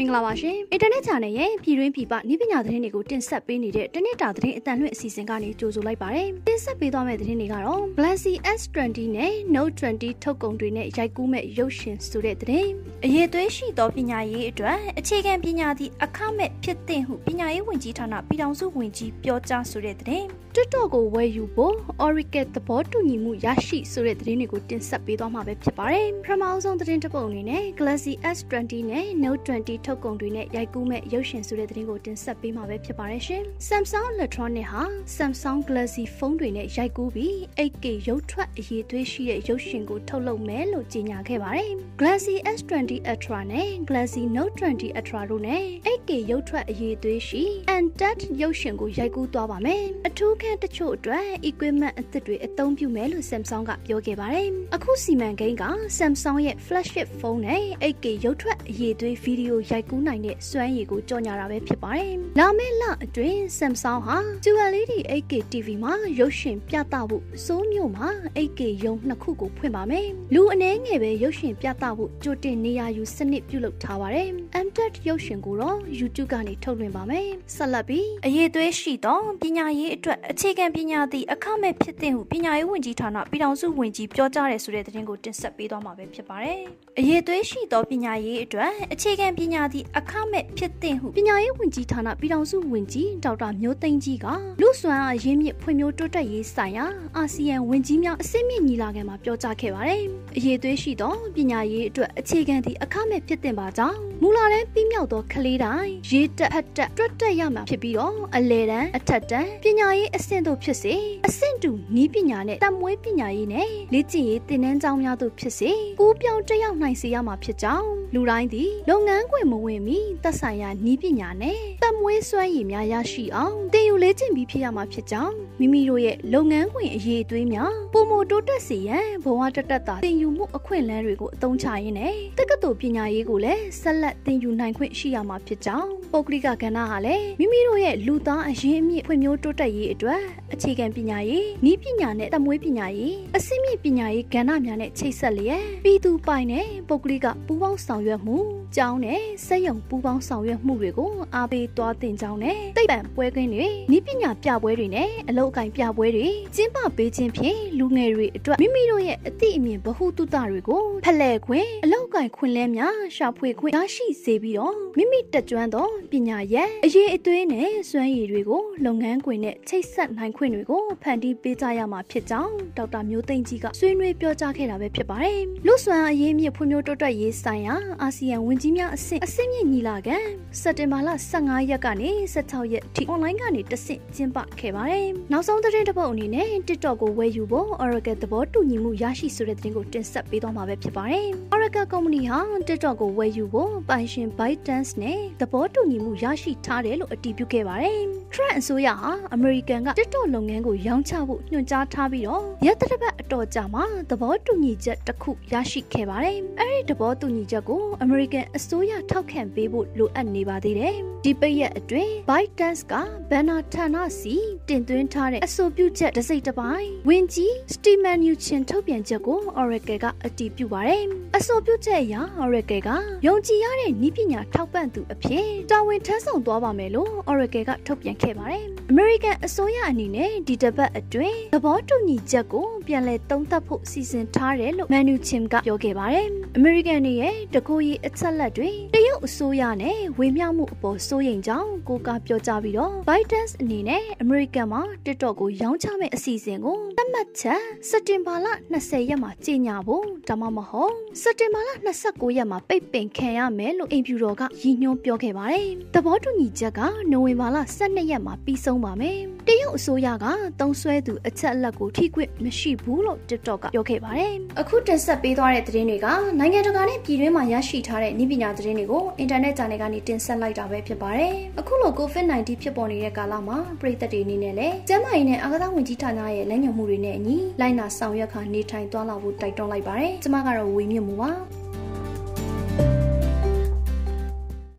မင်္ဂလာပါရှင်အင်တာနက် channel ရဲ့ပြည်တွင်းပြည်ပနည်းပညာသတင်းတွေကိုတင်ဆက်ပေးနေတဲ့တနေ့တာသတင်းအတန်လွင့်အစီအစဉ်ကနေကြိုဆိုလိုက်ပါတယ်တင်ဆက်ပေးသွားမယ့်သတင်းတွေကတော့ Galaxy S20 နဲ့ Note 20ထုတ်ကုန်တွေနဲ့ရိုက်ကူးမဲ့ရုပ်ရှင်ဆိုတဲ့သတင်းအရေးသွေးရှိသောပညာရေးအတွက်အခြေခံပညာသည့်အခမဲ့ဖြစ်သင့်ဟုပညာရေးဝန်ကြီးဌာနပြည်ထောင်စုဝန်ကြီးပြောကြားဆိုတဲ့သတင်း TikTok ကိုဝယ်ယူဖို့ Oracle သဘောတူညီမှုရရှိဆိုတဲ့သတင်းတွေကိုတင်ဆက်ပေးသွားမှာပဲဖြစ်ပါတယ်ပထမဆုံးသတင်းတစ်ပုဒ်အနေနဲ့ Galaxy S20 နဲ့ Note 20ထုတ်ကုန်တွေနဲ့ရိုက်ကူးမဲ့ရုပ်ရှင်ဆိုတဲ့သတင်းကိုတင်ဆက်ပေးမှာပဲဖြစ်ပါတယ်ရှင်။ Samsung Electronic ဟာ Samsung Galaxy ဖုန်းတွေနဲ့ရိုက်ကူးပြီး 8K ရုပ်ထွက်အရေးသွေးရှိတဲ့ရုပ်ရှင်ကိုထုတ်လုပ်မယ်လို့ကြေညာခဲ့ပါတယ်။ Galaxy S20 Ultra နဲ့ Galaxy Note 20 Ultra တို့နဲ့ 8K ရုပ်ထွက်အရေးသွေးရှိ Untapped ရုပ်ရှင်ကိုရိုက်ကူးသွားပါမယ်။အထူးခန်းတချို့အတွက် equipment အသစ်တွေအသုံးပြုမယ်လို့ Samsung ကပြောခဲ့ပါတယ်။အခုစီမံကိန်းက Samsung ရဲ့ flagship ဖုန်းနဲ့ 8K ရုပ်ထွက်အရေးသွေးဗီဒီယိုရိုက်ကူးနိုင်တဲ့စွမ်းရည်ကိုကြော်ညာတာပဲဖြစ်ပါတယ်။လာမယ့်လအတွင်း Samsung ဟာ QLED 8K TV မှာရုပ်ရှင်ပြသဖို့စိုးမျိုးမှာ 8K ရုံနှစ်ခုကိုဖွင့်ပါမယ်။လူအနည်းငယ်ပဲရုပ်ရှင်ပြသဖို့ကြိုတင်နေရာယူစနစ်ပြုလုပ်ထားပါတယ်။ MTED ရုပ်ရှင်ကိုတော့ YouTube ကနေထုတ်လွှင့်ပါမယ်။ဆက်လက်ပြီးအရေးသွေးရှိသောပညာရေးအတွက်အခြေခံပညာသည့်အခမဲ့ဖြစ်တဲ့ဟုပညာရေးဝန်ကြီးဌာနပြည်ထောင်စုဝန်ကြီးပြောကြားတယ်ဆိုတဲ့သတင်းကိုတင်ဆက်ပေးသွားမှာပဲဖြစ်ပါတယ်။အရေးသွေးရှိသောပညာရေးအတွက်အခြေခံပညာသည့်အခမဲ့ဖြစ်တဲ့ဟုပညာရေးဝန်ကြီးဌာနပြည်ထောင်စုဝန်ကြီးဒေါက်တာမျိုးသိန်းကြီးကလူစွမ်းအားရင်းမြစ်ဖွံ့ဖြိုးတိုးတက်ရေးဆိုင်ရာအာဆီယံဝန်ကြီးများအစည်းအဝေးညီလာခံမှာပြောကြားခဲ့ပါတယ်။အရေးသွေးရှိသောပညာရေးအတွက်အခြေခံသည့်အခမဲ့ဖြစ်တဲ့ပါကြောင့်မူလာတန်းပြီးမြောက်သောကလေးတိုင်းရေးတက်ဖတ်တက်တွတ်တက်ရမှာဖြစ်ပြီးတော့အလဲတန်းအထက်တန်းပညာရေးအဆင့်တို့ဖြစ်စေအဆင့်တူနီးပညာနဲ့တမွေးပညာရေးနဲ့လေ့ကျင့်ရေးသင်တန်းကျောင်းများတို့ဖြစ်စေကိုပြောင်းတက်ရောက်နိုင်စေရမှာဖြစ်ကြောင်းလူတိုင်းသည်လုပ်ငန်းခွင်မဝင်မီသက်ဆိုင်ရာနီးပညာနဲ့တမွေးစွမ်းရည်များရရှိအောင်သင်ယူလေ့ကျင့်ပြီးဖြစ်ရမှာဖြစ်ကြောင်းမိမိတို့ရဲ့လုပ်ငန်းခွင်အရေးအသွေးများပုံမတိုးတက်စေရန်ဘဝတတက်တာသင်ယူမှုအခွင့်အလမ်းတွေကိုအသုံးချရင်းနဲ့တက္ကသိုလ်ပညာရေးကိုလည်းဆက်လက်သင်ယူနိုင်ခွင့်ရှိရမှာဖြစ်ကြောင်းပုဂ္ဂလိကကဏ္ဍဟာလည်းမိမိတို့ရဲ့လူသားအရင်းအမြစ်ဖွံ့ဖြိုးတိုးတက်ရေးအတွက်အခြေခံပညာရေးဤပညာနဲ့တမွေးပညာရေးအစိမ့်မြင့်ပညာရေးကဏ္ဍများနဲ့ချိတ်ဆက်လျက်ပြည်သူပိုင်နဲ့ပုဂ္ဂလိကပူးပေါင်းဆောင်ရွက်မှုကျောင်းနဲ့စက်ရုံပူးပေါင်းဆောင်ရွက်မှုတွေကိုအားပေးသွားတင်ကြောင်းနဲ့သိပ္ပံပွဲကင်းတွေဤပညာပြပွဲတွေနဲ့အလုပ်အကင်ပြပွဲတွေကျင်းပပေးခြင်းဖြင့်လူငယ်တွေအတွက်မိမိတို့ရဲ့အသည့်အမြင်ဗဟုသုတတွေကိုဖလှယ်ခွင့်အလုပ်အကင်ခွင့်လန်းများရှာဖွေခွင့်ရရှိစေပြီးတော့မိမိတက်ကြွသောပညာရဲ့အရေးအသွေးနဲ့စွမ်းရည်တွေကိုလုပ်ငန်းခွင်နဲ့ချိတ်ဆက်နိုင်ခွင့်တွေကိုဖန်တီးပေးကြရမှာဖြစ်ကြောင်းဒေါက်တာမျိုးသိန်းကြီးကဆွေးနွေးပြောကြားခဲ့တာပဲဖြစ်ပါတယ်။လူစွမ်းအရေးမြစ်ဖွံ့ဖြိုးတိုးတက်ရေးဆိုင်ရာအာဆီယံဝန်ကြီးများအဆင့်အဆင့်မြင့်ညီလာခံစက်တင်ဘာလ15ရက်ကနေ16ရက်ထိ online ကနေတဆင့်ကျင်းပခဲ့ပါတယ်။နောက်ဆုံးသတင်းတစ်ပုဒ်အနေနဲ့ TikTok ကိုဝယ်ယူဖို့ Oracle သဘောတူညီမှုရရှိဆိုတဲ့သတင်းကိုတင်ဆက်ပေးသွားမှာပဲဖြစ်ပါတယ်။ Oracle ကုမ္ပဏီဟာ TikTok ကိုဝယ်ယူဖို့ပိုင်ရှင် ByteDance နဲ့သဘောတူညီမှုရရှိထားတယ်လို့အတည်ပြုခဲ့ပါတယ်။ Trump အစိုးရဟာ American က TikTok လုပ်ငန်းကိုရောင်းချဖို့ညွှန်ကြားထားပြီးတော့ရက်သတ္တပတ်အတော်ကြာမှသဘောတူညီချက်တစ်ခုရရှိခဲ့ပါတယ်။အဲဒီသဘောတူညီချက်ကို American အစိုးရထောက်ခံပေးဖို့လိုအပ်နေပါသေးတယ်။ဒီပိတ်ရက်အတွင်း ByteDance ကဘန်နာဌာနစီတင်သွင်းထားတဲ့အဆိုပြုချက်တစ်စိတ်တစ်ပိုင်းဝင်ကြီး Steven Mnuchin ထုတ်ပြန်ချက်ကို Oracle ကအတည်ပြုပါတယ်။အဆိုပြုချက်အရ Oracle ကယုံကြည်ရတဲ့နည်းပညာထောက်ပံ့သူအဖြစ်တာဝန်ထမ်းဆောင်သွားပါမယ်လို့ Oracle ကထုတ်ပြန်ခဲ့ပါတယ်။ American အစိုးရအနေနဲ့ဒီတစ်ပတ်အတွင်းသဘောတူညီချက်ကိုပြန်လည်သုံးသပ်ဖို့စီစဉ်ထားတယ်လို့ Mnuchin ကပြောခဲ့ပါတယ်။ American ရဲ့တကူရီအချက်လက်တွေတရုတ်အစိုးရနဲ့ဝေမျှမှုအပေါ်စိုးရိမ်ကြောင်းကိုကပြောကြားပြီးတော့ ByteDance အနေနဲ့ American မှာ TikTok ကိုရောင်းချမဲ့အစီအစဉ်ကိုသတ်မှတ်ချက်စက်တင်ဘာလ20ရက်မှာကြေညာဖို့ဒါမှမဟုတ်စက်တင်ဘာလ29ရက်မှာပိတ်ပင်ခံရမယ်လို့အိမ်ဖြူတော်ကရည်ညွှန်းပြောခဲ့ပါတယ်။သဘောတူညီချက်ကနိုဝင်ဘာလ12ရက်မှာပြီးဆုံးပါမယ်။ တရုတ်အစိုးရကတုံးဆွဲသူအချက်အလက်ကိုထိခွင့်မရှိဘူးလို့ TikTok ကပြောခဲ့ပါတယ်။အခုတင်ဆက်ပေးသွားတဲ့သတင်းတွေကနိုင်ငံတကာနဲ့ပြည်တွင်းမှာရရှိထားတဲ့နည်းပညာသတင်းတွေကိုအင်တာနက်ဂျာနယ်ကနေတင်ဆက်လိုက်တာပဲဖြစ်ပါတယ်။အခုလို COVID-19 ဖြစ်ပေါ်နေတဲ့ကာလမှာပြည်သက်တွေအနေနဲ့လည်းကျန်းမာရေးနဲ့အာသာဝန်ကြီးဌာနရဲ့လမ်းညွှန်မှုတွေနဲ့အညီလိုက်နာဆောင်ရွက်ခါနေထိုင်သွားလာဖို့တိုက်တွန်းလိုက်ပါတယ်။ကျွန်မကတော့ဝေမြင့်မှုပါ